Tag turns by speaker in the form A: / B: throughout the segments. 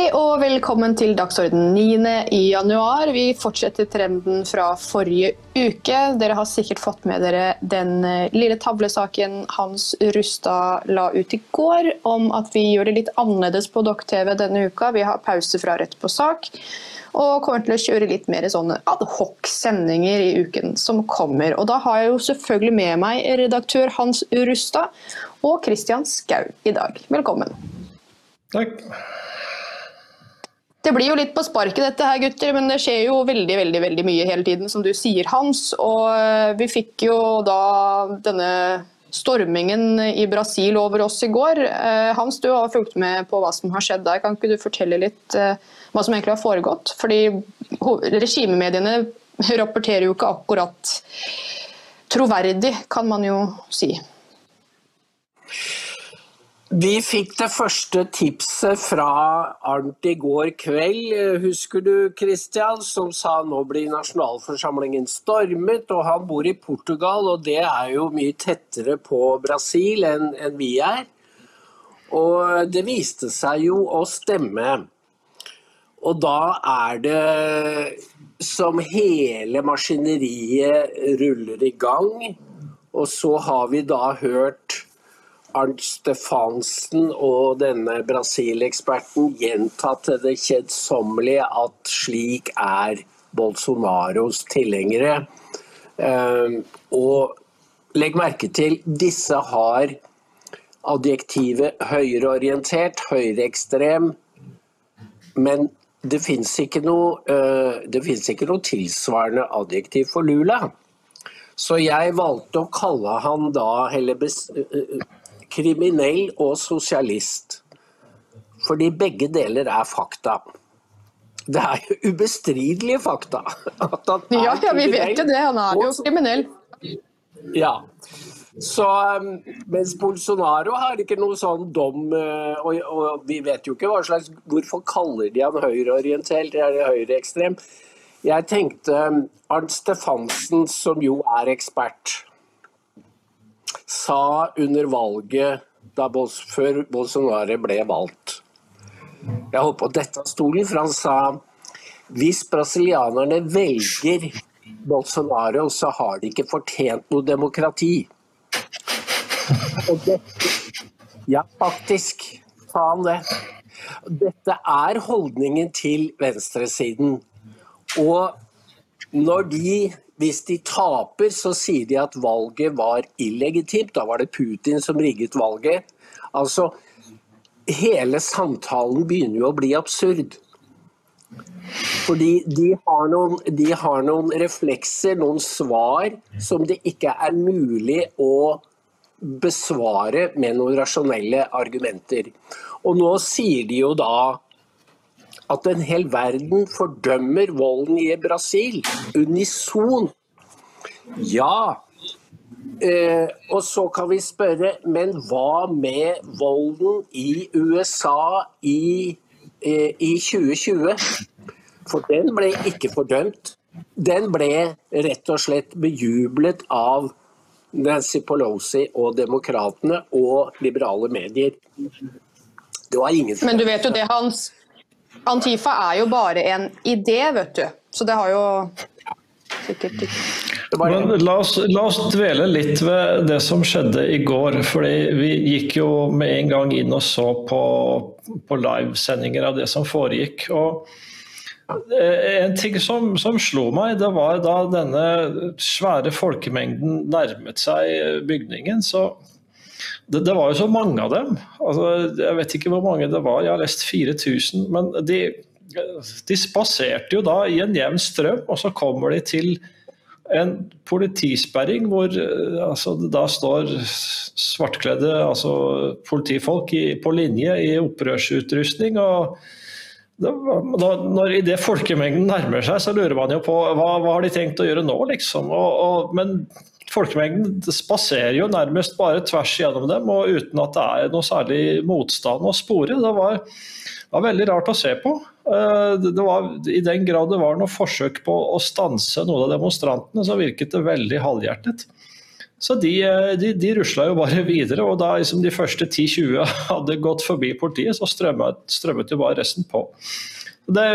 A: Hei og velkommen til Dagsorden 9. i januar. Vi fortsetter trenden fra forrige uke. Dere har sikkert fått med dere den eh, lille tavlesaken Hans Rustad la ut i går, om at vi gjør det litt annerledes på Dokk-TV denne uka. Vi har pause fra Rett på sak. Og kommer til å kjøre litt mer sånne adhoc-sendinger i uken som kommer. Og da har jeg jo selvfølgelig med meg redaktør Hans Rustad og Christian Skau i dag. Velkommen.
B: Takk.
A: Det blir jo litt på sparket dette her, gutter, men det skjer jo veldig veldig, veldig mye hele tiden, som du sier, Hans. Og eh, vi fikk jo da denne stormingen i Brasil over oss i går. Eh, Hans, du har fulgt med på hva som har skjedd der. Kan ikke du fortelle litt eh, hva som egentlig har foregått? Fordi regimemediene rapporterer jo ikke akkurat troverdig, kan man jo si.
B: Vi fikk det første tipset fra Arnt i går kveld, husker du Christian, som sa nå blir nasjonalforsamlingen stormet, og han bor i Portugal, og det er jo mye tettere på Brasil enn, enn vi er. Og det viste seg jo å stemme. Og da er det som hele maskineriet ruller i gang, og så har vi da hørt Arnt Stefansen og denne Brasil-eksperten gjenta til det kjedsommelige at slik er Bolsonaros tilhengere. Ehm, og legg merke til, disse har adjektivet høyreorientert, høyreekstrem, men det fins ikke, eh, ikke, noe tilsvarende adjektiv for Lula. Så jeg valgte å kalle han da, eller kriminell og sosialist. Fordi begge deler er fakta. Det er jo ubestridelige fakta.
A: ja, ja, vi vet jo det. Han er jo kriminell.
B: Ja. Så, um, mens Bolsonaro har ikke noe sånn dom, uh, og, og, vi vet jo ikke hva slags Hvorfor kaller de han høyreorientert eller høyreekstrem? Jeg tenkte um, Arnt Stefansen, som jo er ekspert sa under valget Bols før Bolsonaro ble valgt. Jeg på å dette av stolen, for han sa hvis brasilianerne velger Bolsonaro, så har de ikke fortjent noe demokrati. Dette, ja, faktisk sa han det. Dette er holdningen til venstresiden. Og når de hvis de taper, så sier de at valget var illegitimt. Da var det Putin som rigget valget. Altså, hele samtalen begynner jo å bli absurd. Fordi de har, noen, de har noen reflekser, noen svar, som det ikke er mulig å besvare med noen rasjonelle argumenter. Og nå sier de jo da at en hel verden fordømmer volden i Brasil. Unison. Ja. Eh, og så kan vi spørre, men hva med volden i USA i, eh, i 2020? For den ble ikke fordømt. Den ble rett og slett bejublet av Nancy Pelosi og demokratene og liberale medier.
A: Det var ingen Men du vet jo det, Hans. Antifa er jo bare en idé, vet du. Så det har jo sikkert
C: ikke Men la oss, la oss, dvele litt ved det som skjedde i går. fordi Vi gikk jo med en gang inn og så på, på livesendinger av det som foregikk. og eh, En ting som, som, slo meg, det var da denne svære folkemengden nærmet seg bygningen. så det, det, var jo så mange av dem. Altså, jeg vet ikke hvor mange det var, jeg har lest 4000. Men de, de spaserte jo da i en jevn strøm, og så kommer de til en politisperring hvor altså, da står svartkledde altså, politifolk i, på linje i opprørsutrustning. og det, når Idet folkemengden nærmer seg, så lurer man jo på hva, hva har de tenkt å gjøre nå, liksom. Og, og, men folkemengden spaserer jo nærmest bare tvers gjennom dem, og uten at det er noe særlig motstand å spore. Det var, var veldig rart å se på. Eh, det var, I den grad det var noe forsøk på å stanse noen av demonstrantene, så virket det veldig halvhjertet. Så de, de, de rusla jo bare videre, og da liksom de første 10-20 hadde gått forbi politiet, så strømmet, strømmet jo bare resten på. Det,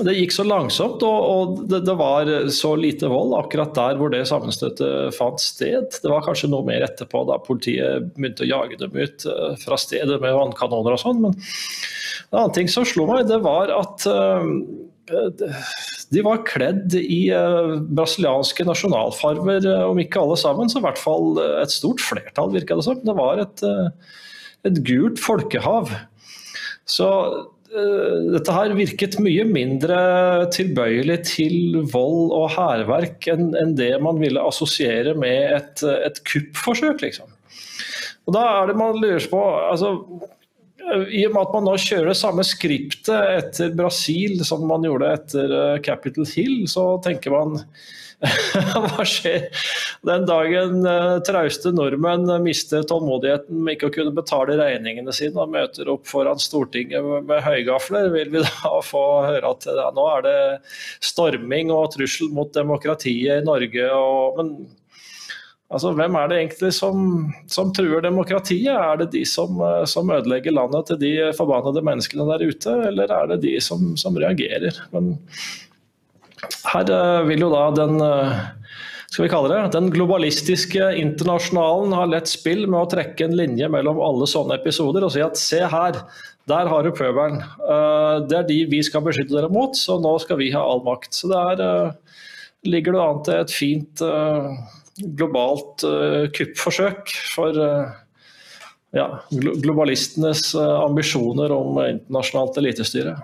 C: det gikk så langsomt, og, og det, det, var så lite vold akkurat der hvor det sammenstøtet fant sted. Det var kanskje noe mer etterpå, da politiet begynte å jage dem ut uh, fra stedet med vannkanoner og sånn. Men en annen ting som slo meg, det var at uh, de var kledd i uh, brasilianske nasjonalfarver, om ikke alle sammen, så i hvert fall et stort flertall, virka det som. Det var et, et gult folkehav. Så Eh, dette her virket mye mindre tilbøyelig til vold og hærverk enn, enn det man ville assosiere med et, et kuppforsøk, liksom. Og da er det man lurer på altså, I og med at man nå kjører det samme skriptet etter Brasil som man gjorde etter eh, Capitol Hill, så tenker man Hva skjer den dagen uh, trauste nordmenn mister tålmodigheten med ikke å kunne betale regningene sine og møter opp foran Stortinget med, med høygafler? Vil vi da få høre at ja, nå er det storming og trussel mot demokratiet i Norge? Og, men altså, hvem er det egentlig som, som, truer demokratiet? Er det de som, eh, som, ødelegger landet til de forbannede menneskene der ute, eller er det de som, som reagerer? Men her eh, vil jo da den eh, skal vi kalle det, den globalistiske internasjonalen har lett spill med å trekke en linje mellom alle sånne episoder og si at se her, der har du pøbelen. Eh, det er de vi skal beskytte dere mot, så nå skal vi ha all makt. Så der ligger det an til et fint globalt kuppforsøk for ja, globalistenes ambisjoner om internasjonalt elitestyre.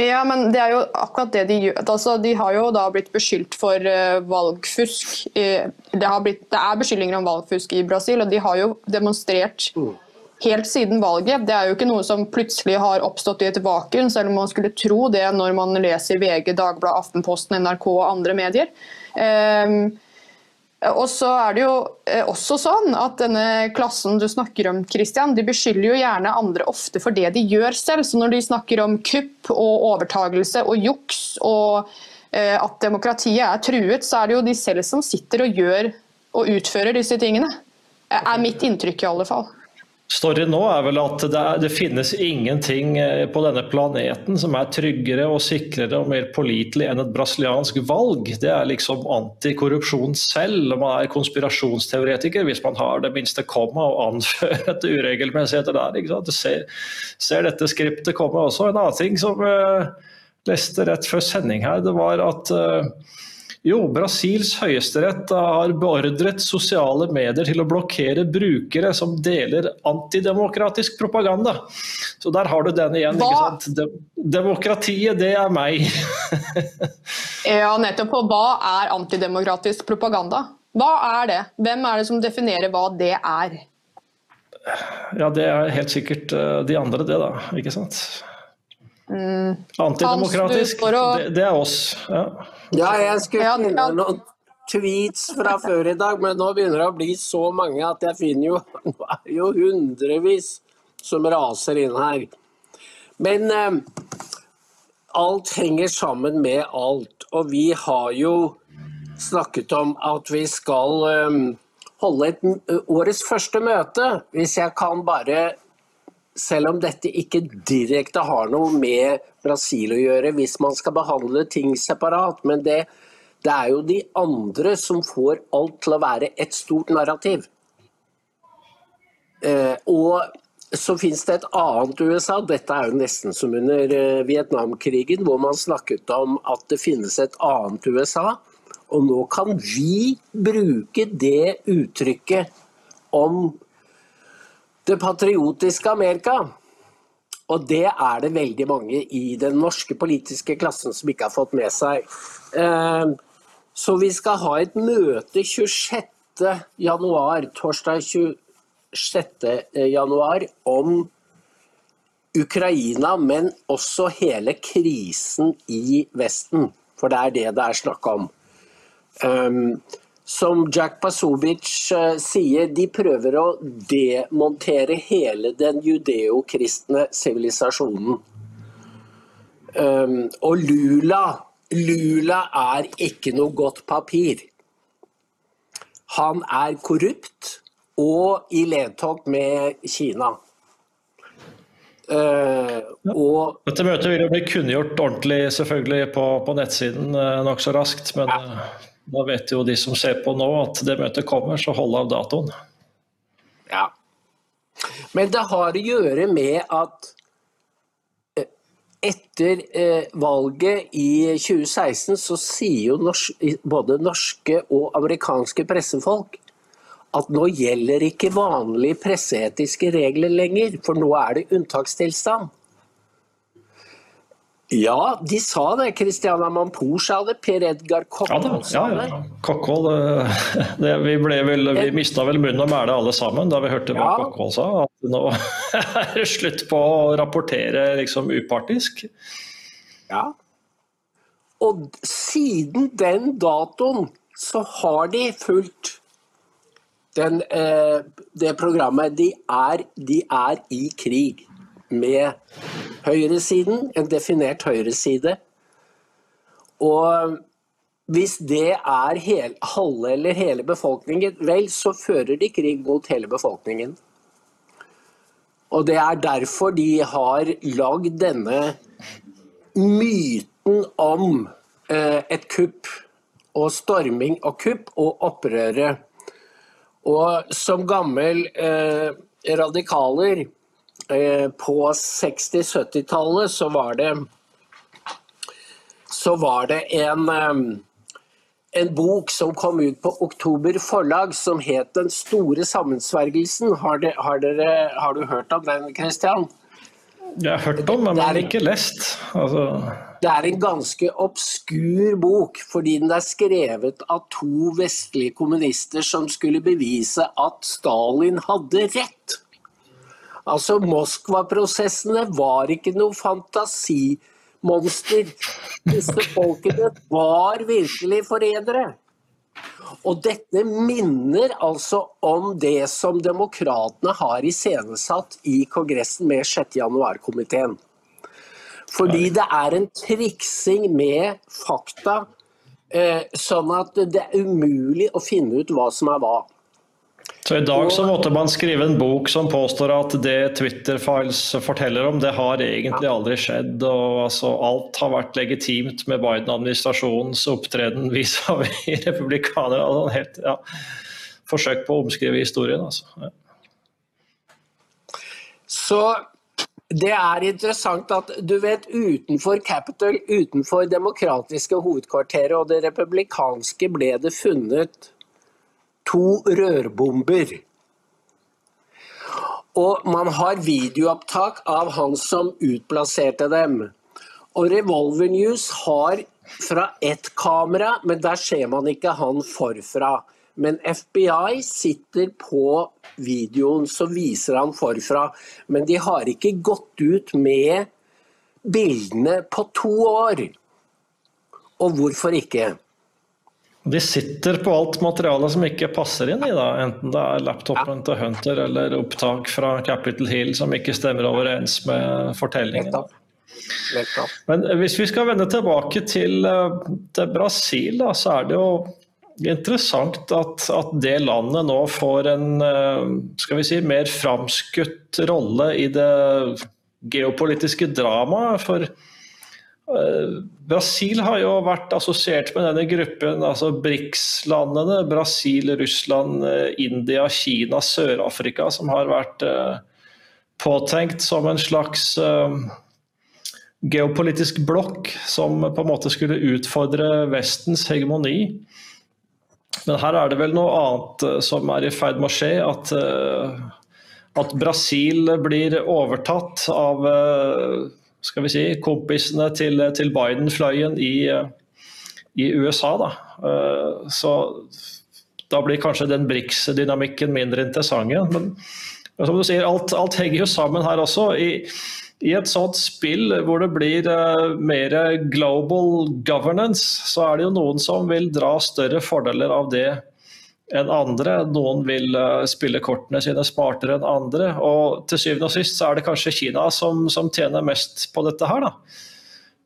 A: Ja, men det er jo akkurat det de gjør. Altså, de har jo da blitt beskyldt for uh, valgfusk. Uh, det, blitt, det, er beskyldninger om valgfusk i Brasil, og de har jo demonstrert helt siden valget. Det er jo ikke noe som plutselig har oppstått i et vakuum, selv om man skulle tro det når man leser VG, Dagbladet, Aftenposten, NRK og andre medier. Uh, og så er det jo eh, også sånn at denne klassen du snakker om, Christian, de beskylder jo gjerne andre ofte for det de gjør selv. Så når de snakker om kupp og overtagelse og juks og eh, at demokratiet er truet, så er det jo de selv som sitter og gjør og utfører disse tingene. Er mitt inntrykk i alle fall.
C: Storyen nå er vel at det, er, det, finnes ingenting eh, på denne planeten som er tryggere og sikrere og mer pålitelig enn et brasiliansk valg. Det er liksom antikorrupsjon selv. Man er konspirasjonsteoretiker hvis man har det minste komma og anfører et uregelmessigheter der. Ikke sant? Du ser, ser, dette skriptet komme også. En annen ting som uh, leste rett før sending her, det var at uh, jo, Brasils høyesterett har beordret sosiale medier til å blokkere brukere som deler antidemokratisk propaganda. Så der har du den igjen. ikke sant? Demokratiet, det er meg.
A: ja, nettopp. Og hva er antidemokratisk propaganda? Hva er det? Hvem er det som definerer hva det er?
C: Ja, det er helt sikkert eh, de andre, det, da. Ikke sant? Mm. Antidemokratisk, det, det, er oss. Ja.
B: Ja, jeg skulle finne noen tweets fra før i dag, men nå begynner det å bli så mange at jeg finner jo jo hundrevis som raser inn her. Men eh, alt henger sammen med alt. Og vi har jo snakket om at vi skal eh, holde et, årets første møte. Hvis jeg kan bare selv om dette ikke direkte har noe med Brasil å gjøre hvis man skal behandle ting separat. Men det, det er jo de andre som får alt til å være et stort narrativ. Eh, og så finnes det et annet USA, dette er jo nesten som under eh, Vietnamkrigen, hvor man snakket om at det finnes et annet USA. Og nå kan vi bruke det uttrykket om det patriotiske Amerika. Og det er det veldig mange i den norske politiske klassen som ikke har fått med seg. Eh, så vi skal ha et møte 26. januar, torsdag 26. januar, om Ukraina, men også hele krisen i Vesten. For det er det det er snakk om. Som Jack Pasovic uh, sier, de prøver å demontere hele den judeokristne sivilisasjonen. Um, og Lula Lula er ikke noe godt papir. han er korrupt og i ledtog med Kina. Uh, og
C: Dette møtet vil jo bli kunngjort ordentlig selvfølgelig på, på nettsiden uh, nokså raskt. Men uh, da vet jo de som ser på nå at det møtet kommer, så hold av datoen.
B: Ja. Men det har å gjøre med at etter eh, valget i 2016 så sier jo både norske og amerikanske pressefolk at nå gjelder ikke vanlige presseetiske regler lenger, for nå er det unntakstilstand. Ja, de sa det. Christiana Mampour sa det. Per Edgar Kokkvold
C: sa det. Ja, ja. Kokkvold, det, Vi, vel, vi mista vel munn og mæle alle sammen da vi hørte hva ja. Kokkvold sa. At nå er det slutt på å rapportere liksom upartisk.
B: Ja. Og siden den datoen så har de fulgt den, eh, det programmet. De er, de er i krig med høyresiden, en definert høyreside. Og hvis det er hel, halve eller hele befolkningen, vel, så fører de krig mot hele befolkningen. Og det er derfor de har lagd denne myten om eh, et kupp og storming og kupp og opprøret og som gammel eh, radikaler på 60-70-tallet så var det så var det en, eh, en bok som kom ut på Oktober forlag som het 'Den store sammensvergelsen'. Har, de, har, dere, har du hørt om den, Christian?
C: Jeg har hørt om, men jeg har ikke lest. Altså...
B: Det er en ganske obskur bok, fordi den er skrevet av to vestlige kommunister som skulle bevise at Stalin hadde rett. Altså, Moskva-prosessene var ikke noe fantasimonster. Disse folkene var virkelig forrædere. Og dette minner altså om det som demokratene har iscenesatt i Kongressen med 6. januar-komiteen. Fordi det er en triksing med fakta, eh, sånn at det er umulig å finne ut hva som er hva.
C: Så I dag så måtte man skrive en bok som påstår at det Twitter-files forteller om, det har egentlig aldri skjedd. og altså, Alt har vært legitimt med Biden-administrasjonens opptreden vis-à-vis republikanere. Altså, helt, ja, forsøk på å omskrive historien. Altså. Ja.
B: Så det er interessant at du vet utenfor Capitol, utenfor demokratiske hovedkvarteret og det republikanske, ble det funnet to rørbomber. Og man har videoopptak av han som utplasserte dem. Og Revolver News har fra ett kamera, men der ser man ikke han forfra. Men FBI sitter på videoen, så viser han forfra. Men de har ikke gått ut med bildene på to år. Og hvorfor ikke?
C: De sitter på alt materialet som ikke passer inn i, da. enten det er laptopen ja. til Hunter eller opptak fra Capitol Hill som ikke stemmer overens med fortellingen. Men hvis vi skal vende tilbake til, eh, til Brasil, da, så er det jo interessant at, at, det landet nå får en eh, skal vi si, mer framskutt rolle i det geopolitiske dramaet. For Brasil har jo vært assosiert med denne gruppen, altså BRICS-landene. Brasil, Russland, eh, India, Kina, Sør-Afrika, som har vært uh, påtenkt som en slags geopolitisk blokk som på en måte skulle utfordre Vestens hegemoni. Men her er det vel noe annet eh, som er i ferd med å skje. At, eh, at Brasil blir overtatt av eh, skal vi si, kompisene til, til Biden-fløyen i, i, USA. Da. Så da blir kanskje den BRICS-dynamikken mindre interessant. Men, som du sier, alt, alt henger jo sammen her også. I, i et sånt spill hvor det blir uh, mer global governance, så er det jo noen som vil dra større fordeler av det enn andre. Noen vil uh, spille kortene sine smartere enn andre. Og til syvende og sist så er det kanskje Kina som, som tjener mest på dette her, da.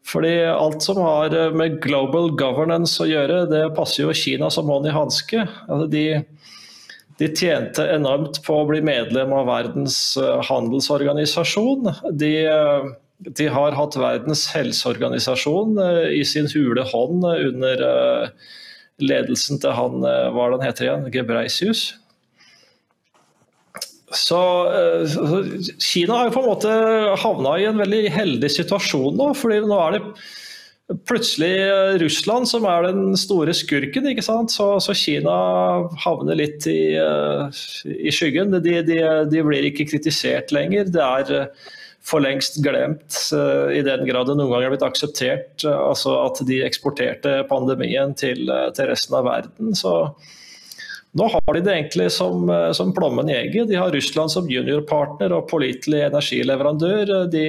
C: Fordi alt som har med global governance å gjøre, det passer jo Kina som hånd i hanske. Altså de, de, tjente enormt på å bli medlem av Verdens handelsorganisasjon. De, de har hatt Verdens helseorganisasjon i sin hule hånd under ledelsen til han hva er det han heter igjen, Gebreisius. Så, så, Kina har jo på en måte havna i en veldig heldig situasjon nå. fordi nå er det plutselig Russland som er den store skurken. ikke sant? Så, så Kina havner litt i, i skyggen. De, de, de, blir ikke kritisert lenger. Det er for lengst glemt, i den grad det noen gang er blitt akseptert altså at de eksporterte pandemien til, til resten av verden. så nå har de det egentlig som, eh, som plommen i egget. De har Russland som juniorpartner og pålitelig energileverandør. De,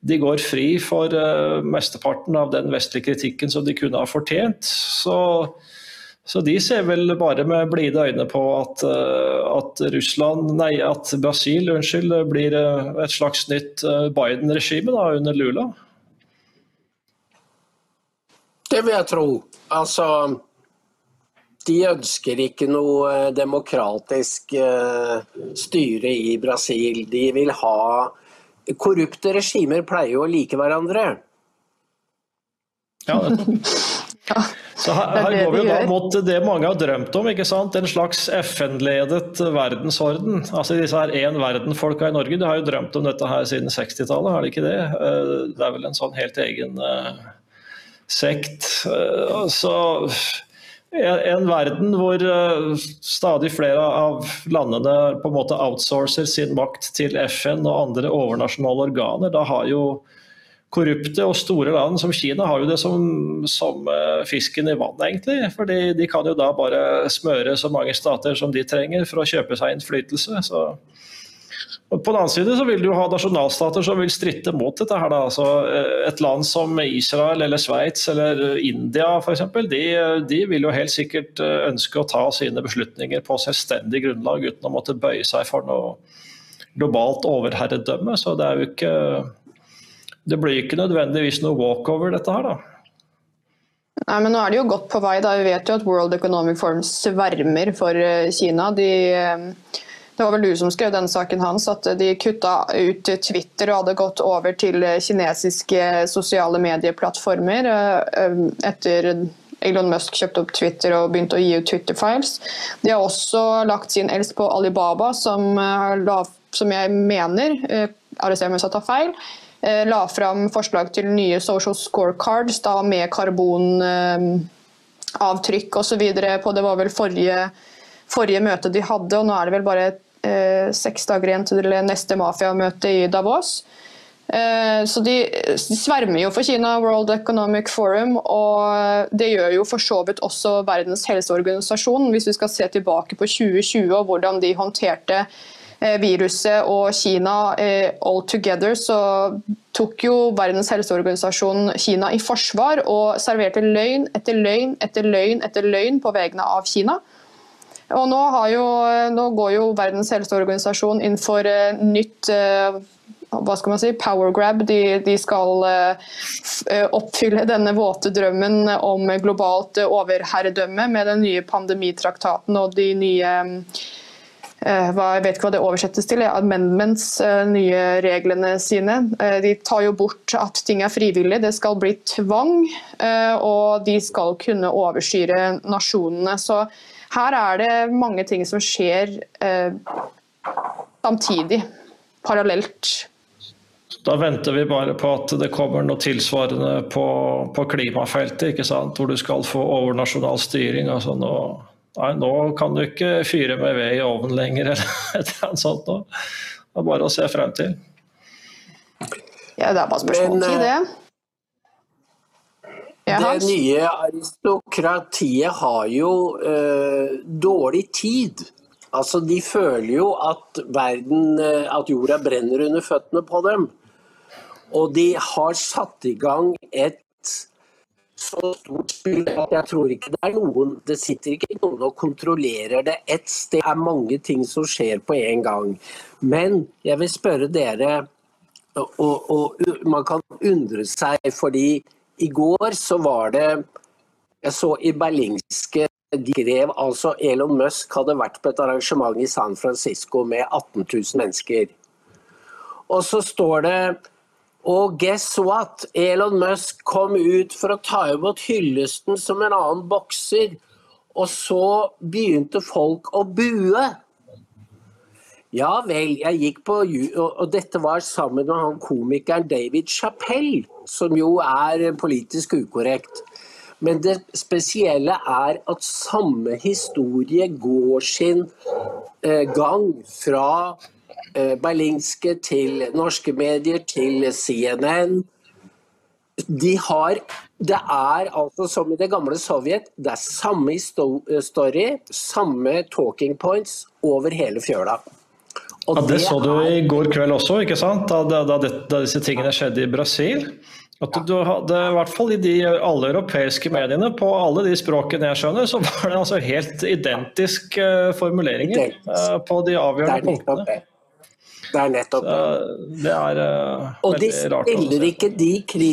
C: de, går fri for mesteparten av den vestlige kritikken som de kunne ha fortjent. Så, så de ser vel bare med blide øyne på at, uh, at, Russland, nei, at Brasil unnskyld, blir uh, et slags nytt Biden-regime under Lula.
B: Det vil jeg tro. Altså de ønsker ikke noe eh, demokratisk eh, styre i Brasil. De vil ha Korrupte regimer pleier jo å like hverandre.
C: Ja, så her, her går vi da mot det mange har drømt om, ikke sant? en slags FN-ledet verdensorden. Altså disse her én verden-folka i Norge de har jo drømt om dette her siden 60-tallet, har de ikke det? Eh, det er vel en sånn helt egen sekt. Så en verden hvor eh, stadig flere av landene på en måte outsourcer sin makt til FN og andre overnasjonale organer. Da har jo korrupte og store land som Kina har jo det som, som eh, fisken i vannet, egentlig. For de kan jo da bare smøre så mange stater som de trenger for å kjøpe seg innflytelse. Så på den annen side så vil du ha nasjonalstater som vil stritte mot dette. her. Da. Altså, eh, et land som Israel eller Sveits eller India f.eks. De, de vil jo helt sikkert eh, ønske å ta sine beslutninger på selvstendig grunnlag uten å måtte bøye seg for noe globalt overherredømme. Så det er jo ikke Det blir ikke nødvendigvis noe walkover, dette her, da.
A: Nei, men nå er det jo godt på vei. da. Vi vet jo at World Economic Forum svermer for eh, Kina. De det var vel du som skrev den saken hans, at de kutta ut Twitter og hadde gått over til kinesiske sosiale medieplattformer eh, etter Elon Musk kjøpte opp Twitter og begynte å gi ut Twitter-files. De har også lagt sin elsk på Alibaba, som, eh, som jeg mener, eh, meg hvis jeg tar feil, la fram forslag til nye social scorecards da, med karbonavtrykk osv. på Det var vel forrige, forrige møte de hadde, og nå er det vel bare eh, seks dager igjen til neste mafiamøte i Davos. Eh, så de, de, svermer jo for Kina, World Economic Forum, og det gjør jo for så vidt også Verdens helseorganisasjon, hvis vi skal se tilbake på 2020 og hvordan de håndterte eh, viruset og Kina eh, all together, så tok jo Verdens helseorganisasjon Kina i forsvar og serverte løgn etter løgn etter løgn etter løgn på vegne av Kina. Og nå, jo, nå går jo Verdens helseorganisasjon inn for uh, nytt hva skal man si, power grab. De, de skal oppfylle denne våte drømmen om globalt overherredømme med den nye pandemitraktaten og de nye hva, jeg vet ikke hva det oversettes til, amendments, nye reglene sine. De tar jo bort at ting er frivillig, det skal bli tvang. Og de skal kunne overstyre nasjonene. Så her er det mange ting som skjer eh, samtidig, parallelt.
C: Da venter vi bare på at det kommer noe tilsvarende på, på klimafeltet, hvor du skal få overnasjonal styring. Altså nå, nei, nå kan du ikke fyre med ved i ovnen lenger, eller et eller annet sånt. Det er bare å se frem til.
A: Ja, det er bare spørsmål om tid, det.
B: Det nye aristokratiet har jo eh, dårlig tid. Altså, De føler jo at, verden, uh, at jorda brenner under føttene på dem. Og de har satt i gang et så stort spill at jeg tror ikke det er noen Det sitter ikke noen og kontrollerer det ett sted. Det er mange ting som skjer på en gang. Men jeg vil spørre dere og, og man kan undre seg, fordi i går så var det Jeg så i Berlingske de skrev altså Elon Musk hadde vært på et arrangement i San Francisco med 18 000 mennesker. Og så står det og guess what? Elon Musk kom ut for å ta imot hyllesten som en annen bokser. Og så begynte folk å bue. Ja vel, jeg gikk på Og dette var sammen med han komikeren David Chapell, som jo er politisk ukorrekt. Men det spesielle er at samme historie går sin eh, gang fra Berlingske til norske medier til CNN. De har Det er altså som i det gamle Sovjet. Det er samme story, samme talking points over hele fjøla.
C: Ja, det så du i går kveld også, ikke sant? Da, da, da, da disse tingene skjedde i Brasil. At du hadde, i hvert fall i de alle europeiske mediene, på alle de språkene jeg skjønner, så var det altså helt identiske uh, formuleringer uh, på de avgjørende punktene.
B: Det. er nettopp det.
C: det er uh,
B: Og de stiller, ikke de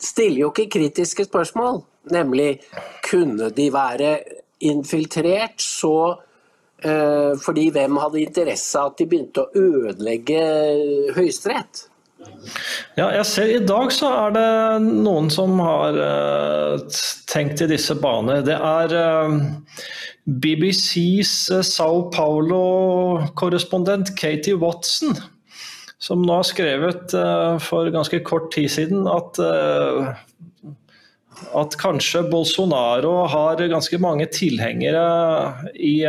B: stiller jo ikke kritiske spørsmål. Nemlig kunne de være infiltrert så fordi hvem hadde interesse av at de begynte å ødelegge Høyesterett?
C: Ja, jeg ser I dag så er det noen som har uh, tenkt i disse baner. Det er uh, BBCs uh, Sao Paulo-korrespondent Katie Watson som nå har skrevet for ganske kort tid siden at at kanskje Bolsonaro har ganske mange tilhengere i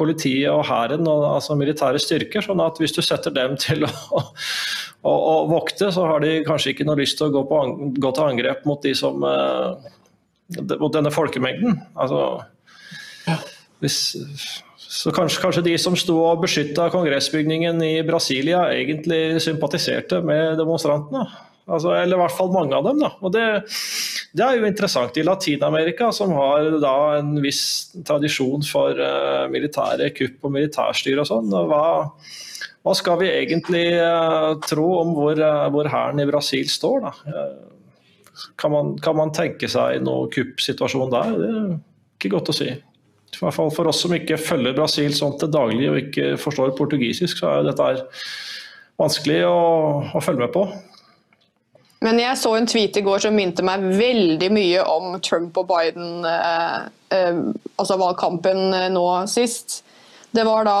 C: politiet og hæren, altså militære styrker. sånn at hvis du setter dem til å å, å, vokte, så har de kanskje ikke noe lyst til å gå, på, gå til angrep mot, de som, mot denne folkemengden. Altså, hvis, så kanskje, kanskje, de som sto og beskytta kongressbygningen i Brasilia, egentlig sympatiserte med demonstrantene. Altså, eller i hvert fall mange av dem. Da. Og det, det er jo interessant. I Latin-Amerika, som har da en viss tradisjon for uh, militære kupp og militærstyre og sånn, hva, hva skal vi egentlig uh, tro om hvor, uh, hvor hæren i Brasil står, da? Kan, man, kan, man, tenke seg noen kuppsituasjon der? Det er ikke godt å si. I hvert fall for oss som ikke følger Brasil sånn til daglig og ikke forstår portugisisk, så er dette vanskelig å, å følge med på.
A: Men jeg så en tweet i går som minte meg veldig mye om Trump og Biden, eh, eh, altså valgkampen nå sist. Det var da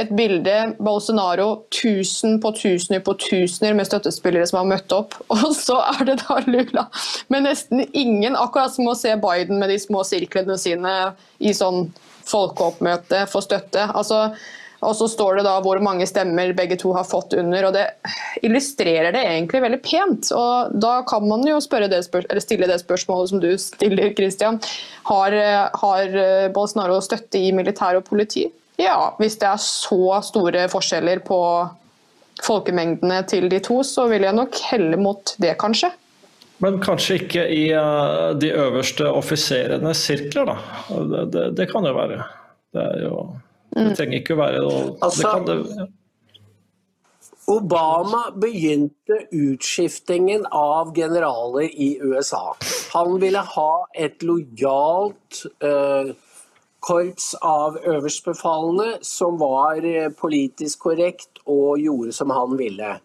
A: et bilde Bolsonaro tusen på tusener på tusener med støttespillere som har møtt opp. Og så er det da Lula med nesten ingen, akkurat som å se Biden med de små sirklene sine i sånn folkeoppmøte for støtte. Altså, og så står det da hvor mange stemmer begge to har fått under. og Det illustrerer det egentlig veldig pent. og Da kan man jo det stille det spørsmålet som du stiller, Christian. Har, har Bolsonaro støtte i militær og politi? Ja, hvis det er så store forskjeller på folkemengdene til de to, så vil jeg nok helle mot det, kanskje.
C: Men kanskje ikke i uh, de øverste offiserenes sirkler, da. Det, det, det, kan jo være. Det, jo, det mm. trenger ikke å være noe
B: altså, det, Obama begynte utskiftingen av generaler i USA. Han ville ha et lojalt uh, korps av øverstbefalende som var eh, politisk korrekt og gjorde som han ville.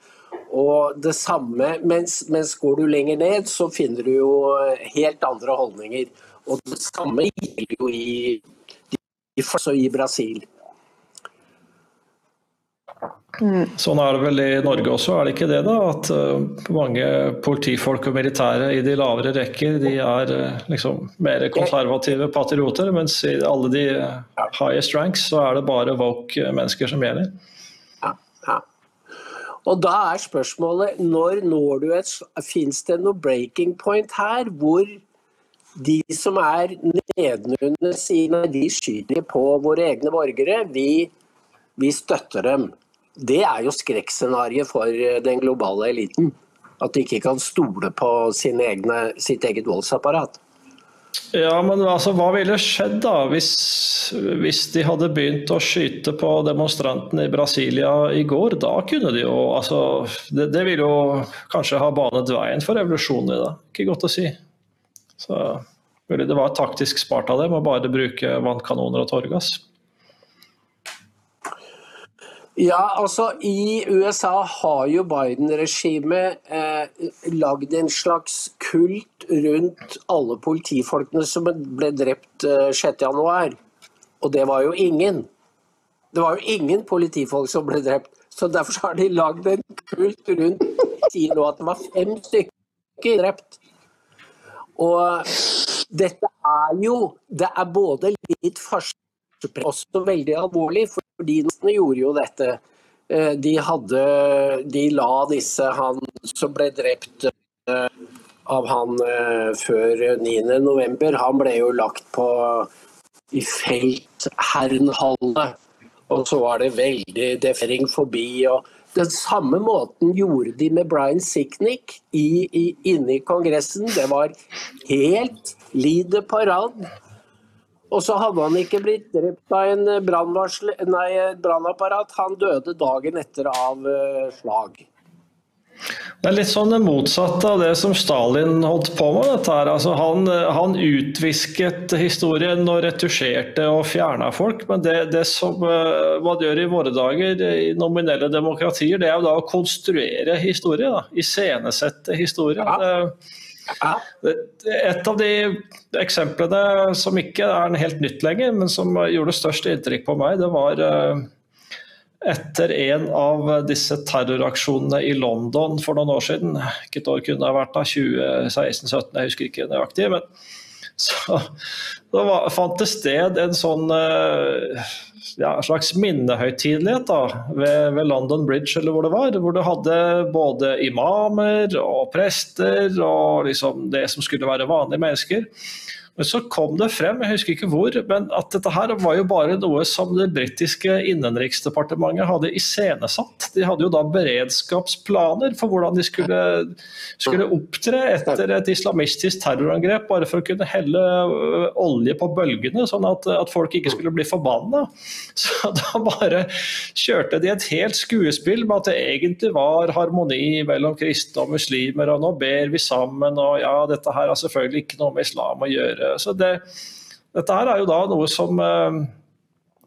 B: Og det samme, mens, mens går du lenger ned, så finner du jo eh, helt andre holdninger. Og det samme gjelder jo i, i, i Brasil.
C: Sånn er det vel i Norge også, er det ikke det? da? At uh, mange politifolk og militære i de lavere rekker de er uh, liksom mer konservative patrioter, mens i alle de uh, highest ranks så er det bare woke mennesker som gjelder.
B: Ja, ja. Og da er spørsmålet når når du et Fins det noe breaking point her hvor de som er nedenunder sine, de skyter på våre egne borgere. Vi, vi støtter dem. Det er jo skrekkscenarioet for eh, den globale eliten. At de ikke kan stole på egne, sitt eget voldsapparat.
C: Ja, men altså, hva ville skjedd da hvis, hvis de hadde begynt å skyte på demonstrantene i Brasilia i går? Da kunne de jo altså, Det, det ville jo kanskje ha banet veien for revolusjonen i dag. Ikke godt å si. Så det var taktisk spart av dem å bare bruke vannkanoner og tåregass.
B: Ja, altså I USA har jo Biden-regimet eh, lagd en slags kult rundt alle politifolkene som ble drept eh, 6.1. Og det var jo ingen. Det var jo ingen politifolk som ble drept. Så derfor har de lagd en kult rundt sier nå at det var fem stykker drept. Og dette er jo Det er både litt farse også veldig alvorlig, fordi de gjorde jo dette. Eh, de hadde De la disse han som ble drept eh, av han eh, før 9.11. Han ble jo lagt på i Feltherrenhallet. Og så var det veldig defering forbi. og Den samme måten gjorde de med Brian Sicknick inne i Kongressen. Det var helt lide parad. Og så hadde han ikke blitt drept av en brannapparat. Han døde dagen etter av uh, slag.
C: Det er litt sånn det motsatte av det som Stalin holdt på med. dette her. Altså, han, han, utvisket historien og retusjerte og fjerna folk. Men det, det som uh, man gjør i våre dager i nominelle demokratier, det er jo da å konstruere historie. da, Iscenesette historie. Ja. Det, et av de eksemplene som ikke er helt nytt lenger, men som gjorde størst inntrykk på meg, det var eh, etter en av disse terroraksjonene i London for noen år siden. Hvilket år kunne det vært? da, 2016-2017, jeg husker ikke nøyaktig. men så da fant det sted en sånn ja, slags minnehøytidelighet ved, ved, London Bridge, eller hvor det var. Hvor du hadde både imamer og prester og liksom det som skulle være vanlige mennesker. Men så kom det frem, jeg husker ikke hvor, men at dette her var jo bare noe som det britiske innenriksdepartementet hadde iscenesatt. De hadde jo da beredskapsplaner for hvordan de skulle, skulle opptre etter et islamistisk terrorangrep, bare for å kunne helle øh, olje på bølgene, sånn at, at folk ikke skulle bli forbanna. Så da bare kjørte de et helt skuespill med at det egentlig var harmoni mellom kristne og muslimer, og nå ber vi sammen, og ja, dette her har selvfølgelig ikke noe med islam å gjøre så det, dette her er jo da noe som eh,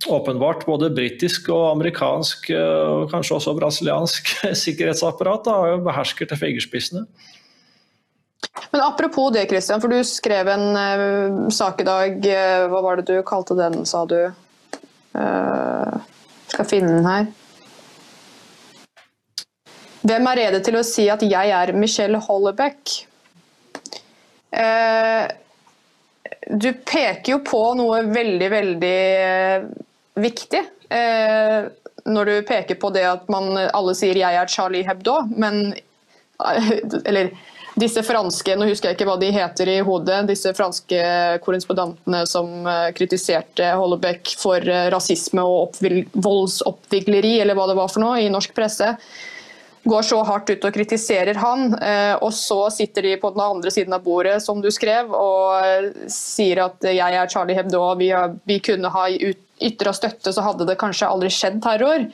C: åpenbart både britisk og amerikansk eh, og kanskje også brasiliansk sikkerhetsapparat da, behersker til fingerspissene.
A: Men Apropos det, Christian, for du skrev en uh, sak i dag. Uh, hva var det du kalte den, sa du? Uh, skal finne den her. Hvem er rede til å si at jeg er Michelle Hollebeck? Uh, du peker jo på noe veldig, veldig eh, viktig. Eh, når du peker på det at man alle sier 'jeg er Charlie Hebdo', men Eller disse franske Nå husker jeg ikke hva de heter i hodet. Disse franske korrespondentene som eh, kritiserte Hollebeck for rasisme og voldsoppvigleri, eller hva det var for noe, i norsk presse går så hardt ut og kritiserer han, eh, og så sitter de på den andre siden av bordet, som du skrev, og eh, sier at jeg er Charlie Hebdo, vi, vi kunne ha ytra støtte, så hadde det kanskje aldri skjedd terror.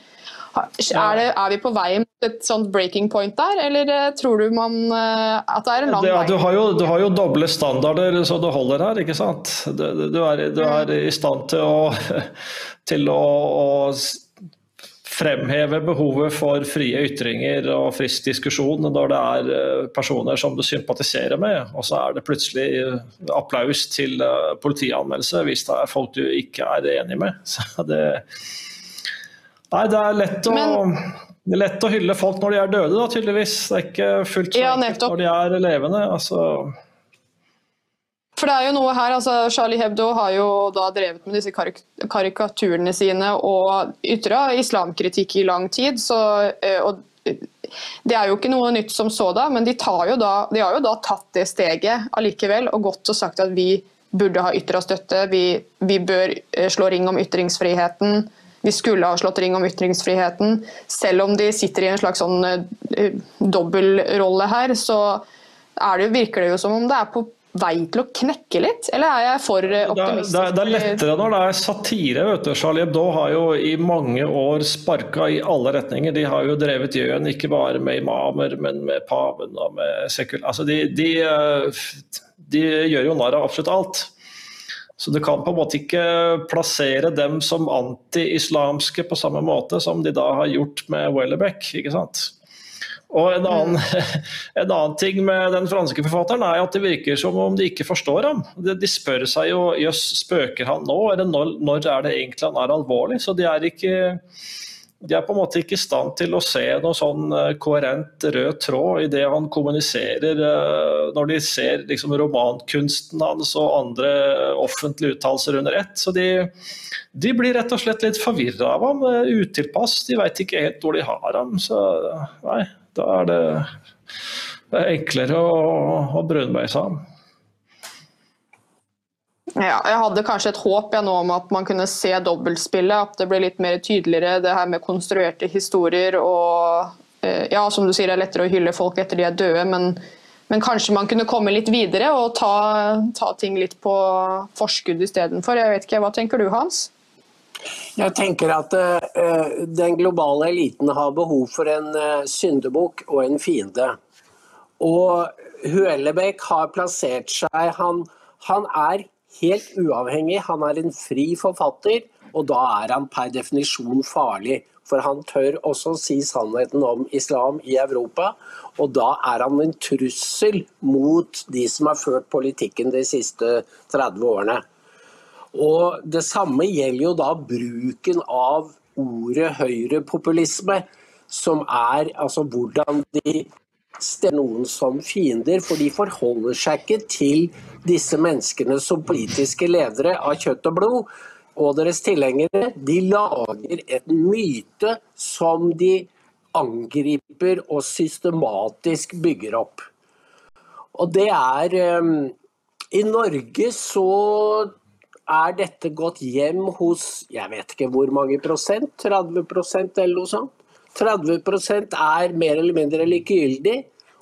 A: Er, det, er, vi på vei mot et sånt breaking point der, eller eh, tror du man at det er en lang
C: vei?
A: vei?
C: Du har, jo, du har, jo, doble standarder så det holder her, ikke sant. Du, du, er, du er, i stand til å, til å, å fremheve behovet for frie ytringer og frisk diskusjon når det er eh, personer som du sympatiserer med, og så er det plutselig eh, applaus til eh, politianmeldelse hvis det er folk du ikke er enig med. Så det, nei, det er lett å Men... Det er lett å hylle folk når de er døde, da, tydeligvis. Det er ikke fullt så ja, enkelt når de er levende. Altså,
A: for det er jo noe her, altså Charlie Hebdo har jo da drevet med disse karik karikaturene sine og ytra islamkritikk i lang tid. Så, eh, og det er jo ikke noe nytt som så da, men de, da, de har jo da tatt det steget allikevel og gått og sagt at vi burde ha ytra støtte, vi, vi, bør eh, slå ring om ytringsfriheten. Vi skulle ha slått ring om ytringsfriheten. Selv om de sitter i en slags sånn uh, dobbeltrolle her, så det, virker det jo som om det er på vei til å knekke litt, eller er jeg for optimistisk?
C: Det er, det er lettere når det er satire. vet du. Charlie Hebdo har jo i mange år sparka i alle retninger. De har jo drevet gjøn ikke bare med imamer, men med paven og med sekul... Altså de, de, de gjør jo narr av absolutt alt. Så du kan på en måte ikke plassere dem som anti-islamske på samme måte som de da har gjort med Wellerbeck. ikke sant? Og en annen, en annen, ting med den franske forfatteren er at det virker som om de ikke forstår ham. De, de spør seg jo jøss, spøker han nå, eller når, når, er det egentlig han er alvorlig? Så de er ikke de er på en måte ikke i stand til å se noe sånn eh, koherent rød tråd i det han kommuniserer, eh, når de ser liksom romankunsten hans og andre offentlige uttalelser under ett. Så de, de, blir rett og slett litt forvirra av ham, eh, utilpass. De veit ikke helt hvor de har ham. Så nei, da er det, det er enklere å, å brunbeise ham.
A: Ja, jeg hadde kanskje et håp nå om at man kunne se dobbeltspillet. At det ble litt mer tydeligere, det her med konstruerte historier. og eh, ja, som du sier, Det er lettere å hylle folk etter de er døde, men, men kanskje man kunne komme litt videre og ta, ta ting litt på forskudd istedenfor. Jeg vet ikke, Hva tenker du, Hans?
B: Jeg tenker at uh, den globale eliten har behov for en uh, syndebukk og en fiende. Og Huellebekk har plassert seg han, han er helt uavhengig. Han er en fri forfatter, og da er han per definisjon farlig. For han tør også si sannheten om islam i Europa, og da er han en trussel mot de som har ført politikken de siste 30 årene. Og Det samme gjelder jo da bruken av ordet høyrepopulisme, som er altså hvordan de stemmer noen som fiender, for de forholder seg ikke til disse menneskene som politiske ledere av kjøtt og blod. Og deres tilhengere de lager et myte som de angriper og systematisk bygger opp. Og det er um, I Norge så er dette gått hjem hos jeg vet ikke hvor mange prosent, 30 prosent eller noe sånt. 30 prosent er mer eller mindre likegyldig,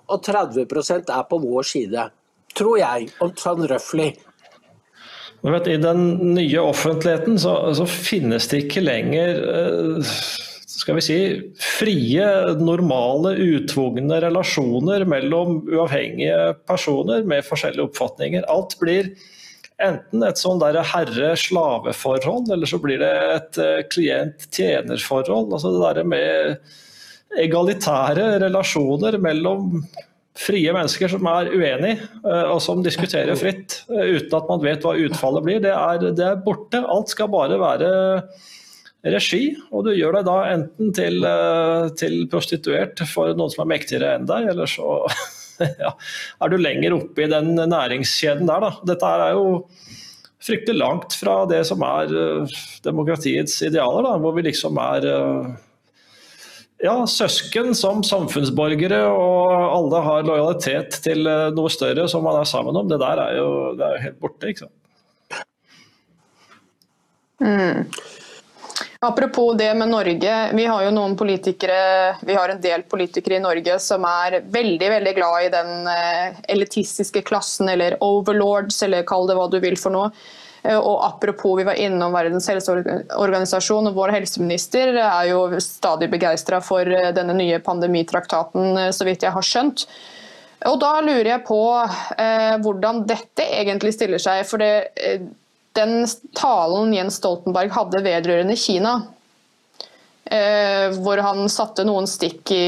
B: og 30 prosent er på vår side. Tror jeg, om sånn røftlig.
C: I den nye offentligheten så, så, finnes det ikke lenger eh, skal vi si, frie, normale, utvungne relasjoner mellom uavhengige personer med forskjellige oppfatninger. Alt blir enten et sånn herre-slave-forhold, eller så blir det et eh, klient-tjener-forhold. Altså det derre med egalitære relasjoner mellom frie mennesker som er uenige eh, og som diskuterer fritt eh, uten at man vet hva utfallet blir, det er, det er, borte. Alt skal bare være regi, og du gjør deg da enten til, til prostituert for noen som er mektigere enn deg, eller så ja, er du lenger oppe i den næringskjeden der. Da. Dette er jo fryktelig langt fra det som er uh, demokratiets idealer, da, hvor vi liksom er uh, ja, søsken som samfunnsborgere, og alle har lojalitet til uh, noe større som man er sammen om. Det der er jo, det er jo helt borte, ikke sant.
A: Mm. Apropos det med Norge. Vi har jo noen politikere, vi har en del politikere i Norge som er veldig veldig glad i den eh, elitistiske klassen, eller overlords, eller kall det hva du vil for noe. Eh, og apropos, vi var innom Verdens helseorganisasjon, og vår helseminister er jo stadig begeistra for eh, denne nye pandemitraktaten, så vidt jeg har skjønt. Og da lurer jeg på eh, hvordan dette egentlig stiller seg. for det den talen Jens Stoltenberg hadde vedrørende Kina, eh, hvor han satte noen stikk i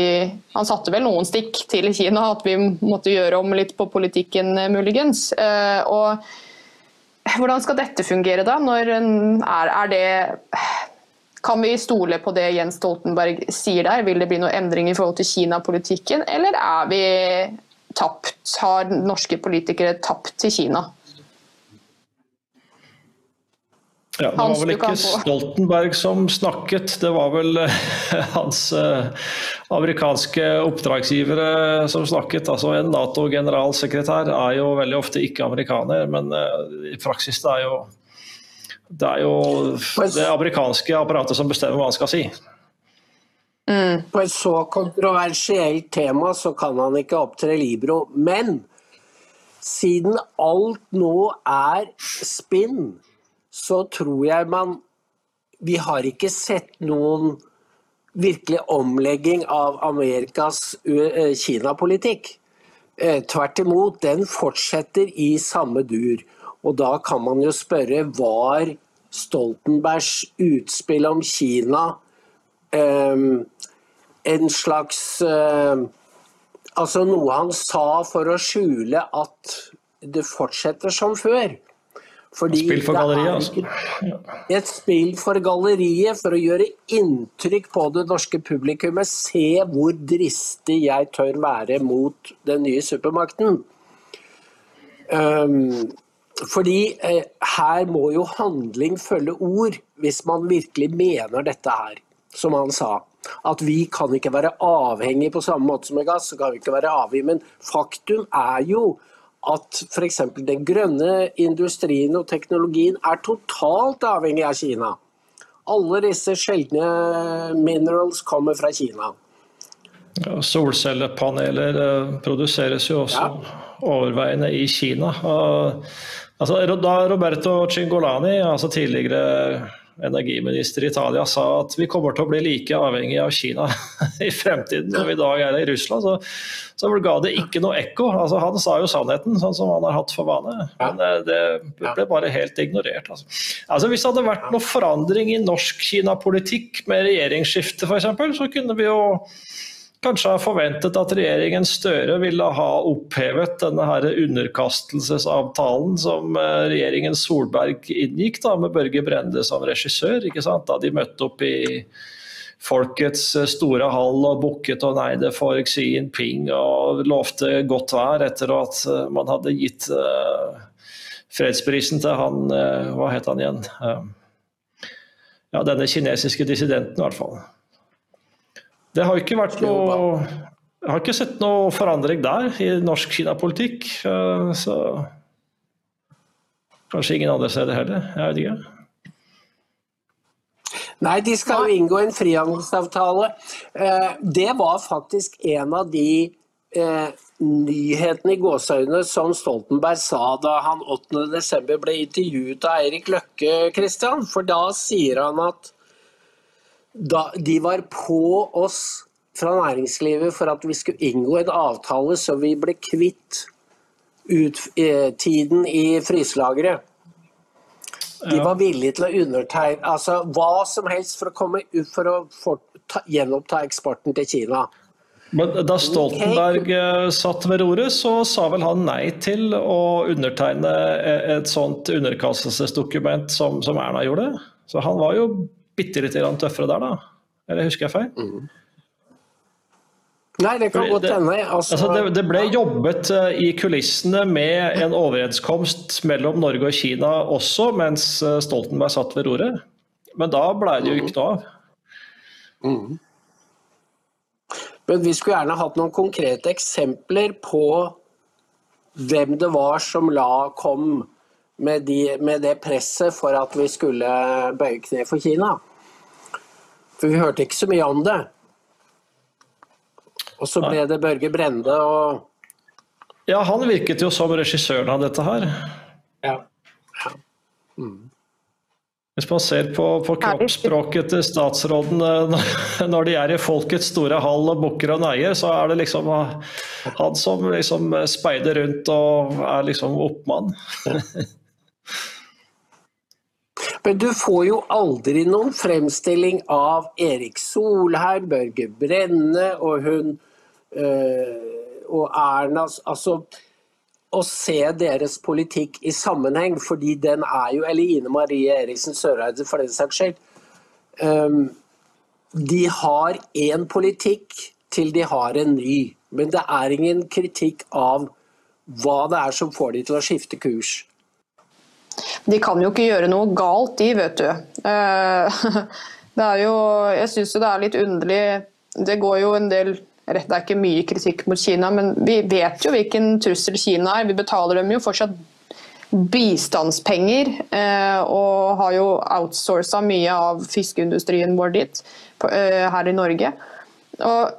A: Han satte vel noen stikk til Kina, at vi måtte gjøre om litt på politikken, eh, muligens. Eh, og hvordan skal dette fungere da? Når er, er det kan vi stole på det Jens Stoltenberg sier der? Vil det bli noen endring i forhold til Kina-politikken, eller er vi tapt? Har norske politikere tapt til Kina?
C: Ja, det var vel ikke Stoltenberg som snakket, det var vel eh, hans eh, amerikanske oppdragsgivere som snakket. Altså En Nato-generalsekretær er jo veldig ofte ikke amerikaner, men eh, i praksis det er jo det er jo det amerikanske apparatet som bestemmer hva han skal si.
B: Mm. På et så kontroversielt tema så kan han ikke opptre libro. Men siden alt nå er spinn, så tror jeg man Vi har ikke sett noen virkelig omlegging av Amerikas eh, Kina-politikk. Eh, tvert imot, den fortsetter i samme dur. Og da kan man jo spørre var Stoltenbergs utspill om Kina um, en slags uh, Altså noe han sa for å skjule at det fortsetter som før.
C: Fordi spill for galleriet, altså.
B: Et spill for galleriet for å gjøre inntrykk på det norske publikummet. Se hvor dristig jeg tør være mot den nye supermakten. Um, fordi eh, her må jo handling følge ord, hvis man virkelig mener dette her, som han sa. At vi kan ikke være avhengig på samme måte som med gass, så kan vi ikke være avhengig. Men faktum er jo at f.eks. den grønne industrien og teknologien er totalt avhengig av Kina. Alle disse sjeldne minerals kommer fra Kina.
C: Ja, solcellepaneler eh, produseres jo også ja. overveiende i Kina. Altså, da Roberto Cingolani, altså tidligere energiminister i Italia, sa at vi kommer til å bli like avhengig av Kina i fremtiden som vi i dag er i Russland, så, så ga det ikke noe ekko. Altså, han sa jo sannheten, sånn som han har hatt for vane. Men det, det ble bare helt ignorert. Altså. Altså, hvis det hadde vært noe forandring i norsk Kina-politikk med regjeringsskifte f.eks., så kunne vi jo kanskje har forventet at regjeringen Støre ville ha opphevet denne her underkastelsesavtalen som eh, regjeringen Solberg inngikk da, med Børge Brende som regissør. Da de møtte opp i Folkets eh, store hall og bukket og neide for Xi Jinping og lovte godt vær etter at eh, man hadde gitt fredsprisen til han Hva het han igjen? Ja, denne kinesiske dissidenten, i hvert fall. Det har ikke vært noe Jeg har ikke sett noe forandring der i norsk Kina-politikk. Eh, så kanskje ingen andre steder heller. Jeg vet ikke.
B: Nei, de skal jo inngå en frihandelsavtale. Eh, det var faktisk en av de eh, nyhetene i gåseøynene som Stoltenberg sa da han 8.12. ble intervjuet av Eirik Løkke, Christian. For da sier han at da, de var på oss fra næringslivet for at vi skulle inngå en avtale så vi ble kvitt ut, eh, tiden i fryselageret. De var villige til å undertegne altså hva som helst for å komme ut for å for, ta, gjenoppta eksporten til Kina.
C: Men Da Stoltenberg eh, satt ved roret, så sa vel han nei til å undertegne e, et sånt underkastelsesdokument som, som Erna gjorde? Så han var jo bitte litt tøffere der, da? Eller husker jeg feil? Mm.
B: Nei, det kan godt hende.
C: Altså, altså det, det, ble jobbet uh, i kulissene med en overenskomst mellom Norge og Kina også, mens uh, Stoltenberg satt ved roret. Men da ble det jo ikke noe av. Mm.
B: Men vi skulle gjerne hatt noen konkrete eksempler på hvem det var som la kom med, de, med det presset for at vi skulle bøye kne for Kina. For vi hørte ikke så mye om det. Og så ble det Børge Brende og
C: Ja, han virket jo som regissøren av dette her.
B: Ja. ja. Mm.
C: Hvis man ser på, på kroppsspråket til statsråden når de er i folkets store hall og bukker og neier, så er det liksom han som liksom speider rundt og er liksom oppmann.
B: Men du får jo aldri noen fremstilling av Erik Solheim, Børge Brenne og hun øh, og Erna Altså å se deres politikk i sammenheng, fordi den er jo Eller Ine Marie Eriksen Søreide, for den saks skyld. Um, de har én politikk til de har en ny. Men det er ingen kritikk av hva det er som får de til å skifte kurs.
A: De kan jo ikke gjøre noe galt, de, vet du. Eh, det er jo, jeg syns det er litt underlig Det går jo en del Det er ikke mye kritikk mot Kina, men vi vet jo hvilken trussel Kina er. Vi betaler dem jo fortsatt bistandspenger, eh, og har jo outsourca mye av fiskeindustrien vår dit, eh, her i Norge. Og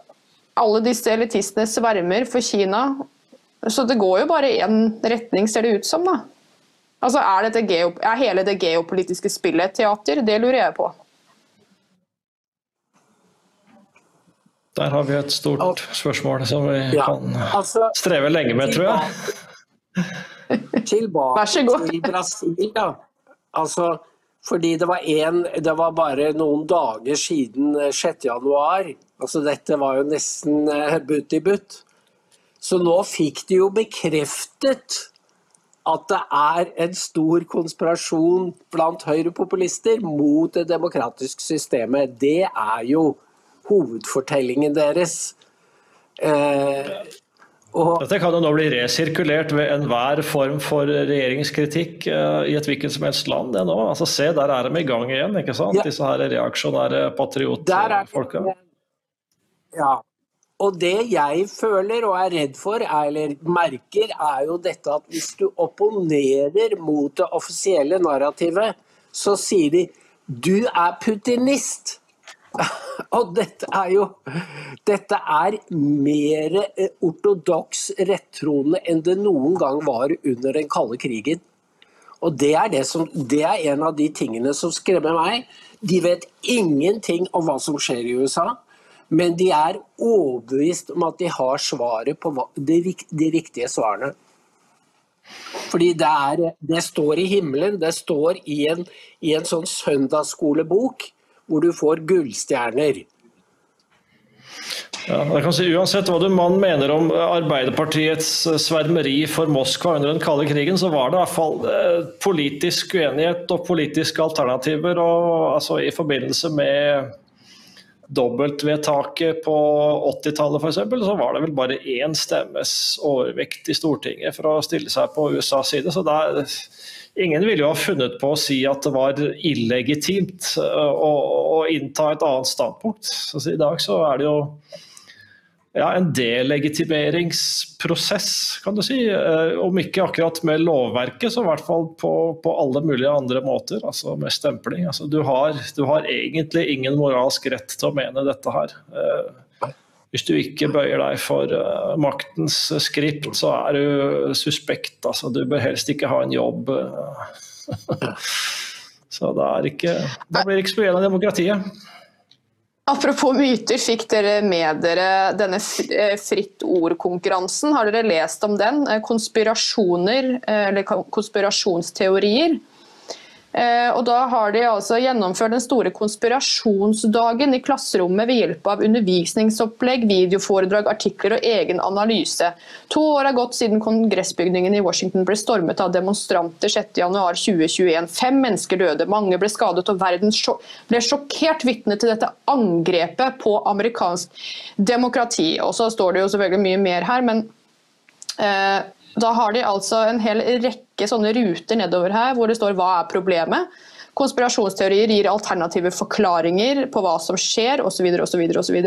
A: alle disse elitistene svermer for Kina Så det går jo bare én retning, ser det ut som. da. Altså, er, er hele det geopolitiske spillet et teater? Det lurer jeg på.
C: Der har vi et stort spørsmål som vi
B: Ja,
C: kan
B: altså,
C: streve lenge med, tror jeg.
B: Tilbake
A: Vær så god.
B: til Brasil, da. Altså, fordi det var, en, det var bare noen dager siden eh, 6. januar. Altså, dette var jo nesten eh, butt i butt. Så nå fikk de jo bekreftet at det er en stor konspirasjon blant høyrepopulister mot det demokratiske systemet. Det er jo hovedfortellingen deres. Eh, og
C: Dette kan jo nå bli resirkulert ved enhver form for regjeringskritikk eh, i et hvilket som helst land. det nå. Altså Se, der er de i gang igjen, ikke sant?
B: Ja.
C: disse her reaksjonære patriotfolka.
B: Ja. Og det jeg føler og er redd for, er- eller merker, er jo dette at hvis du opponerer mot det offisielle narrativet, så sier de 'du er putinist'. Og dette er jo Dette er mer eh, ortodoks rettroende enn det noen gang var under den kalde krigen. Og det er, det, som, det er en av de tingene som skremmer meg. De vet ingenting om hva som skjer i USA, men de er overbevist om at de har svaret på de, rik- riktige svarene. Fordi det, er, det står i himmelen, det står i en, i en sånn søndagsskolebok hvor du får gullstjerner.
C: Ja, jeg kan si Uansett hva du mann mener om Arbeiderpartiets eh, svermeri for Moskva under den kalde krigen, så var det i hvert fall eh, politisk uenighet og politiske alternativer. Og, altså, I forbindelse med dobbeltvedtaket på 80-tallet f.eks., så var det vel bare én stemmes overvekt i Stortinget for å stille seg på USAs side. så det er Ingen ville jo ha funnet på å si at det var illegitimt eh, å, å innta et annet standpunkt. Så I dag så er det jo ja, en delegitimeringsprosess, kan du si. Eh, Om ikke akkurat med lovverket, så i hvert fall på, på alle mulige andre måter. Altså med stempling. Altså, du, har, du har egentlig ingen moralsk rett til å mene dette her. Eh, Hvis du ikke bøyer deg for eh, maktens skript, så er du suspekt. Altså, du bør helst ikke ha en jobb. så det er ikke Da blir det ikke så mye av demokratiet.
A: Apropos myter, fikk dere med dere denne eh, Fritt ord-konkurransen? Har dere lest om den? Eh, Konspirasjoner, eh, eller konspirasjonsteorier. Eh, Og da har de altså gjennomført den store konspirasjonsdagen i klasserommet ved hjelp av undervisningsopplegg, videoforedrag, artikler og egen analyse. To år har gått siden kongressbygningen i Washington ble stormet av demonstranter 6.1.2021. Fem mennesker døde, mange ble skadet, og verden ble sjokkert vitne til dette angrepet på amerikansk demokrati. Og så står det jo selvfølgelig mye mer her, men Eh, Da har de altså en hel rekke sånne ruter nedover her hvor det står hva er problemet. Konspirasjonsteorier gir alternative forklaringer på hva som skjer osv. osv. osv.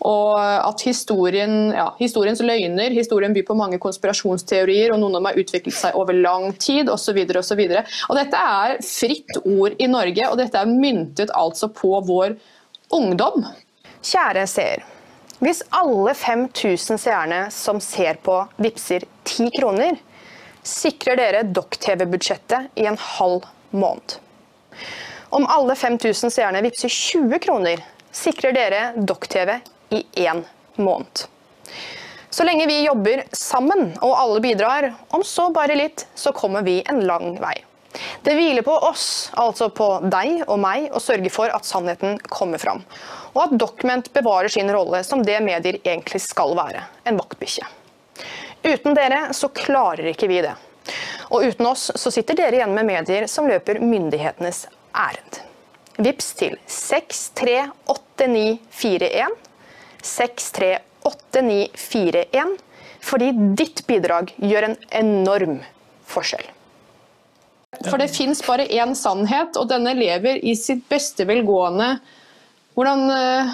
A: Og at historien, ja, historiens løgner, historien byr på mange konspirasjonsteorier, og noen av dem har utviklet seg over lang tid osv. Og dette er fritt ord i Norge, og dette er myntet altså på vår ungdom.
D: Kjære seer. Hvis alle 5000 seerne som ser på vippser 10 kroner, sikrer dere Dokk-TV-budsjettet i en halv måned. Om alle 5000 seerne vippser 20 kroner, sikrer dere Dokk-TV i én måned. Så lenge vi jobber sammen og alle bidrar, om så bare litt, så kommer vi en lang vei. Det hviler på oss, altså på deg og meg, å sørge for at sannheten kommer fram. Og at Document bevarer sin rolle som det medier egentlig skal være, en vaktbikkje. Uten dere så klarer ikke vi det. Og uten oss så sitter dere igjen med medier som løper myndighetenes ærend. Vips til 638941. 638941. Fordi ditt bidrag gjør en enorm forskjell.
A: For det fins bare én sannhet, og denne lever i sitt beste velgående. Hvordan eh,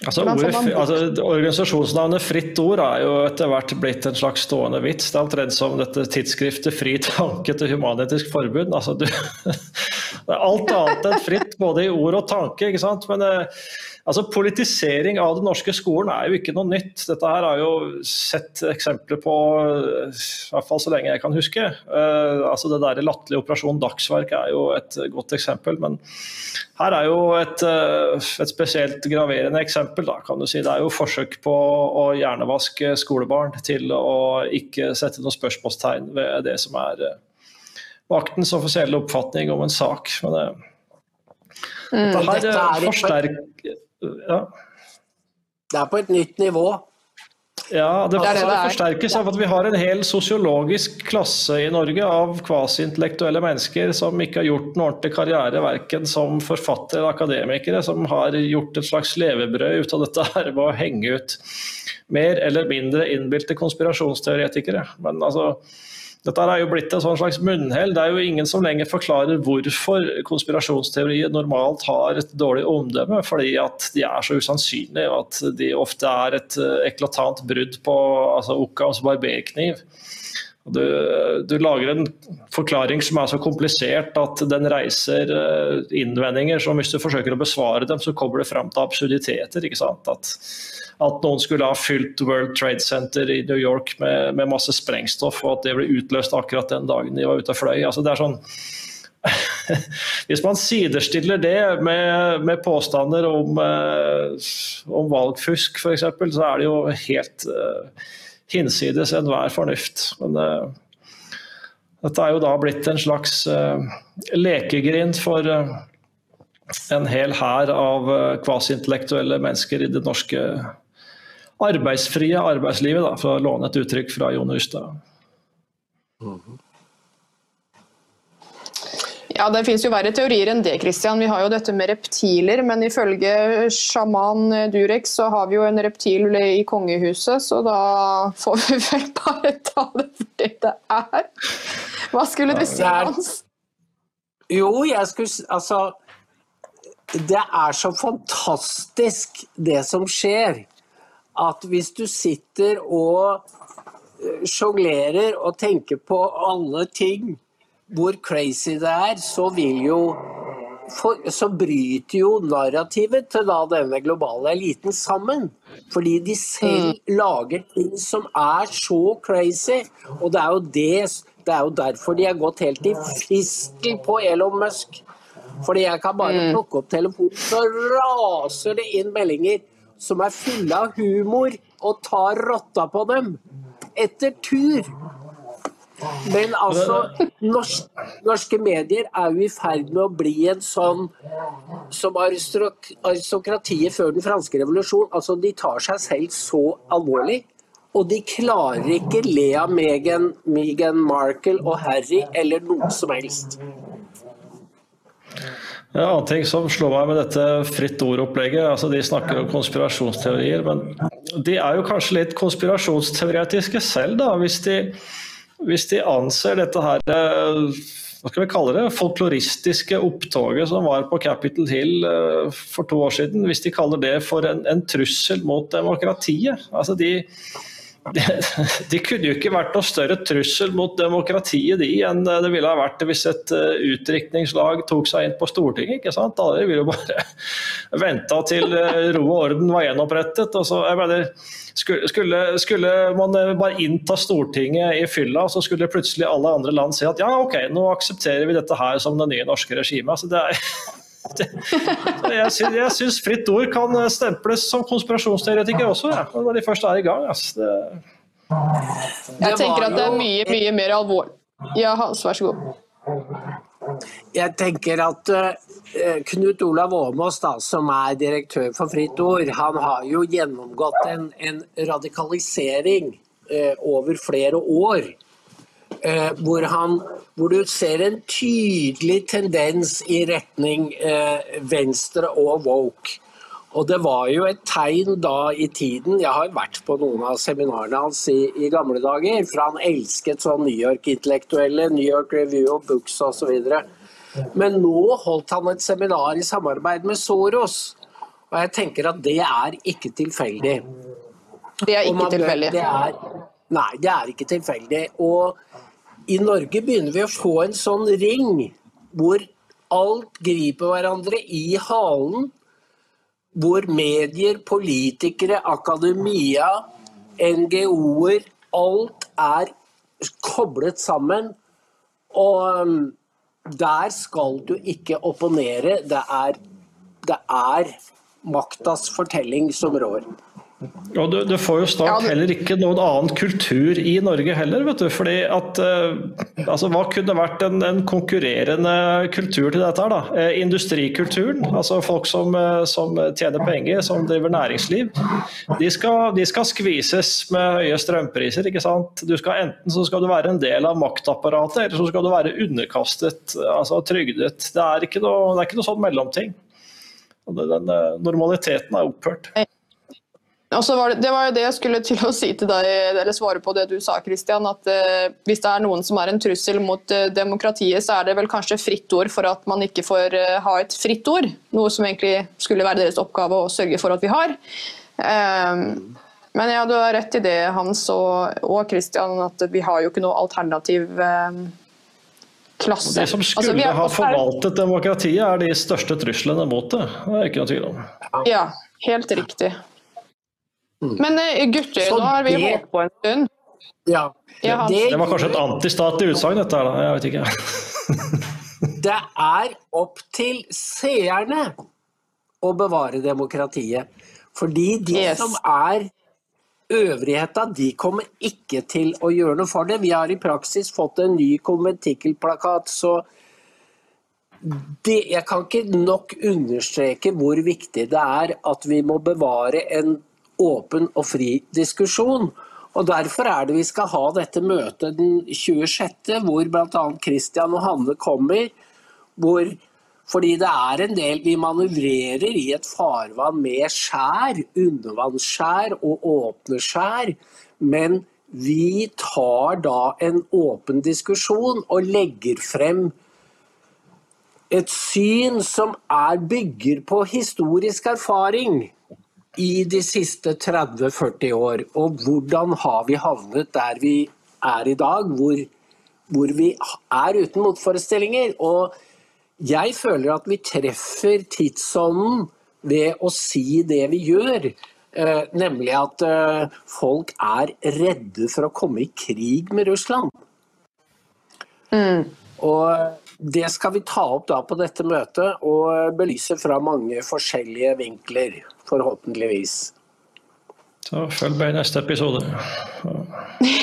C: Altså, ordet, altså, organisasjonsnavnet Fritt Ord er jo etter hvert blitt en slags stående vits. Det er omtrent som dette tidsskriftet Fri tanke til Human-Etisk Forbund. Altså, du, det er alt annet enn fritt, både i ord og tanke. ikke sant? Men eh, altså, politisering av den norske skolen er jo ikke noe nytt. Dette her har jo sett eksempler på, i hvert fall så lenge jeg kan huske. Uh, altså Det der latterlige Operasjon Dagsverk er jo et godt eksempel. Men her er jo et, uh, et spesielt graverende eksempel. Da, kan du si. Det er jo forsøk på å hjernevaske skolebarn til å ikke sette noe spørsmålstegn ved det som er uh, maktens offisielle oppfatning om en sak. Men det,
B: Mm.
C: dette her forsterker ja.
B: Det er på et nytt nivå.
C: Ja, det,
A: Det det
C: det
A: er.
C: forsterkes av at vi har en hel sosiologisk klasse i Norge av kvasiintellektuelle mennesker som ikke har gjort en ordentlig karriere, verken som forfattere eller akademikere, som har gjort et slags levebrød ut av dette her med å henge ut mer eller mindre innbilte konspirasjonsteoretikere. Men altså, dette er jo blitt en sånn slags munnhell. Det er jo ingen som lenger forklarer hvorfor konspirasjonsteorier normalt har et dårlig omdømme, fordi at de er så usannsynlige, og at de ofte er et eh, eklatant brudd på altså, Occams barberkniv. Du, du lager en forklaring som er så komplisert at den reiser eh, innvendinger som hvis du forsøker å besvare dem, så kommer det fram til absurditeter. ikke sant? At, at noen skulle ha fylt World Trade Center i New York med, med masse sprengstoff, og at det ble utløst akkurat den dagen de var ute og fløy. Altså, det er sånn Hvis man sidestiller det med, med påstander om, eh, om valgfusk f.eks., så er det jo helt eh, hinsides enhver fornuft. Men uh, dette er jo da blitt en slags uh, lekegrind for uh, en hel hær av kvasintellektuelle mennesker i det norske arbeidsfrie arbeidslivet, da, for å låne et uttrykk fra Jon Hustad.
A: Ja, Det finnes jo verre teorier enn det. Christian. Vi har jo dette med reptiler, men ifølge sjaman Durek så har vi jo en reptil i kongehuset, så da får vi vel bare ta det for det det er. Hva skulle du si, Hans?
B: Jo, jeg skulle Altså Det er så fantastisk det som skjer, at hvis du sitter og eh, sjonglerer og tenker på alle ting, hvor crazy det er, så vil jo for, så bryter jo narrativet til da denne globale eliten sammen. Fordi de selv lager ting som er så crazy. Og det er jo det det er jo derfor de har gått helt i fistel på Elon Musk. Fordi jeg kan bare plukke opp telefonen, så raser det inn meldinger som er fulle av humor, og tar rotta på dem. Etter tur. Men altså, norsk, norske medier er jo i ferd med å bli en sånn som aristokratiet før den franske revolusjon. Altså, de tar seg selv så alvorlig. Og de klarer ikke le av Meghan, Meghan Markle og Harry eller noe som helst.
C: En annen ting som slår meg med dette fritt ord-opplegget, altså de snakker om konspirasjonsteorier, men de er jo kanskje litt konspirasjonsteoretiske selv, da, hvis de, hvis de anser dette her eh, hva skal vi kalle det, folkloristiske opptoget som var på Capitol Hill eh, for to år siden, hvis de kaller det for en, en trussel mot demokratiet. Altså de, de, de kunne jo ikke vært noe større trussel mot demokratiet de enn det ville ha vært hvis et uh, utdrikningslag tok seg inn på Stortinget. ikke sant? Da ville jo bare venta til uh, ro og orden var gjenopprettet. og så, jeg mener, skulle, skulle, man uh, bare innta Stortinget i fylla, så skulle plutselig alle andre land si at ja, ok, nå aksepterer vi dette her som det nye norske regimet. Altså, det er jeg, syns, jeg syns fritt ord kan stemples som konspirasjonsteoretiker også, ja, når de først er i gang. Altså. Det,
A: Jeg tenker at det er mye, mye mer alvorlig. Ja, Hans, vær så god.
B: Jeg tenker at eh, Knut Olav Åmås, da, som er direktør for Fritt Ord, han har jo gjennomgått en, en radikalisering eh, over flere år. Eh, hvor, han, hvor du ser en tydelig tendens i retning eh, venstre og woke. Og det var jo et tegn da i tiden Jeg har vært på noen av seminarene hans i, i gamle dager. For han elsket sånn New York-intellektuelle, New York Review of Books osv. Men nå holdt han et seminar i samarbeid med Soros. Og jeg tenker at det er ikke tilfeldig.
A: Det er ikke tilfeldig.
B: Det er, nei, det er ikke tilfeldig. Og i Norge begynner vi å få en sånn ring hvor alt griper hverandre i halen. Hvor medier, politikere, akademia, NGO-er Alt er koblet sammen. Og um, der skal du ikke opponere. Det er, det er maktas fortelling som rår.
C: Og du, du, får jo snart heller ikke noen annen kultur i Norge heller, vet du. Fordi at uh, altså, Hva kunne vært en, en, konkurrerende kultur til dette her, da? Eh, industrikulturen. Altså folk som, uh, som, tjener penger, som driver næringsliv. De skal, de skal skvises med høye strømpriser, ikke sant. Du skal, enten så skal du være en del av maktapparatet, eller så skal du være underkastet, altså trygdet. Det er ikke noe, det er ikke noe sånn mellomting. Den, normaliteten er opphørt.
A: Var det, det, var jo det jeg skulle til å si til deg, eller svare på det du sa, Christian. At eh, hvis det er noen som er en trussel mot eh, demokratiet, så er det vel kanskje fritt ord for at man ikke får eh, ha et fritt ord. Noe som egentlig skulle være deres oppgave å sørge for at vi har. men ja, du har rett i det, Hans og, og Christian, at vi har jo ikke noe alternativ klasse.
C: De som skulle altså, ha forvaltet demokratiet, er de største truslene mot det. Det er ikke noe tvil om.
A: Ja, helt riktig. Mm. Men gutter, gutter, nå har vi det... holdt på en stund.
B: Ja.
C: Det, det, var kanskje et antistatlig utsagn, dette her, da. Jeg vet ikke.
B: det er opp til seerne å bevare demokratiet. Fordi de yes. som er øvrigheta, de kommer ikke til å gjøre noe for det. Vi har i praksis fått en ny konventikkelplakat, så det, jeg kan ikke nok understreke hvor viktig det er at vi må bevare en åpen og fri diskusjon. Og Derfor er det vi skal ha dette møtet den 26., hvor bl.a. Christian og Hanne kommer. Hvor, fordi det er en del Vi manøvrerer i et farvann med skjær, undervannsskjær og åpne skjær. Men vi tar da en åpen diskusjon og legger frem et syn som er bygger på historisk erfaring i de siste 30-40 år. Og hvordan har vi havnet der vi er i dag, hvor, hvor vi er uten motforestillinger? Og jeg føler at vi treffer tidsånden ved å si det vi gjør. Eh, nemlig at eh, folk er redde for å komme i krig med Russland. Mm. Og det skal vi ta opp da på dette møtet og belyse fra mange forskjellige vinkler forhåpentligvis.
C: Så følg med i neste episode.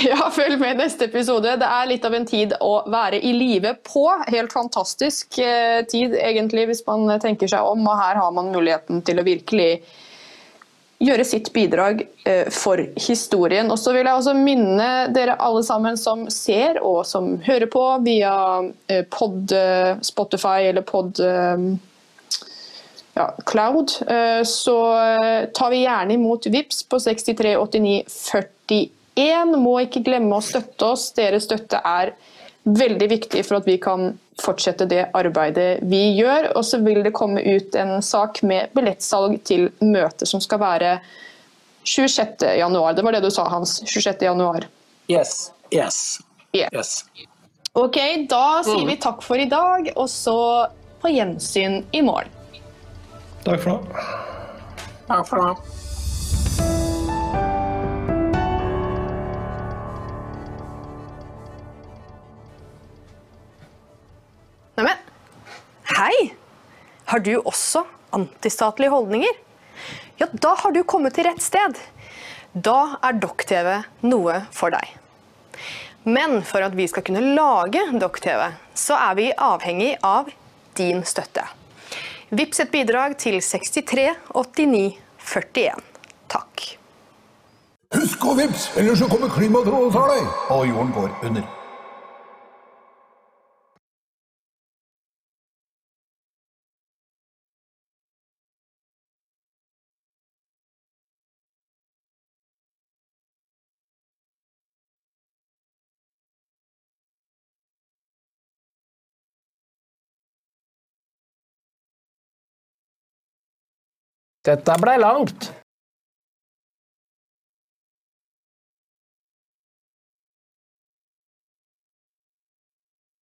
A: Ja, følg med i neste episode. Det er litt av en tid å være i live på. Helt fantastisk eh, tid, egentlig, hvis man tenker seg om. Og her har man muligheten til å virkelig gjøre sitt bidrag eh, for historien. Og så vil jeg også minne dere alle sammen som ser og som hører på via eh, pod, Spotify eller pod ja, cloud, eh, så eh, tar vi gjerne imot VIPS på 63 89 41. Må ikke glemme å støtte oss. Deres støtte er veldig viktig for at vi kan fortsette det arbeidet vi gjør. Og så vil det komme ut en sak med billettsalg til møtet som skal være 26.1. Det var det du sa, Hans. 26.1.
B: Yes. Yes.
A: Yeah. yes. Ok, da sier vi takk for i dag, og så på gjensyn i morgen.
C: Takk for nå.
B: Takk for nå.
D: Neimen, hei! Har du også antistatlige holdninger? Ja, da har du kommet til rett sted. Da er Dokk-TV noe for deg. Men for at vi skal kunne lage Dokk-TV, så er vi avhengig av din støtte. Vips et bidrag til 63 89 41. Takk.
E: Husk å vips, ellers så kommer klimatrollet og tar deg, og jorden går under.
B: Dette blei langt.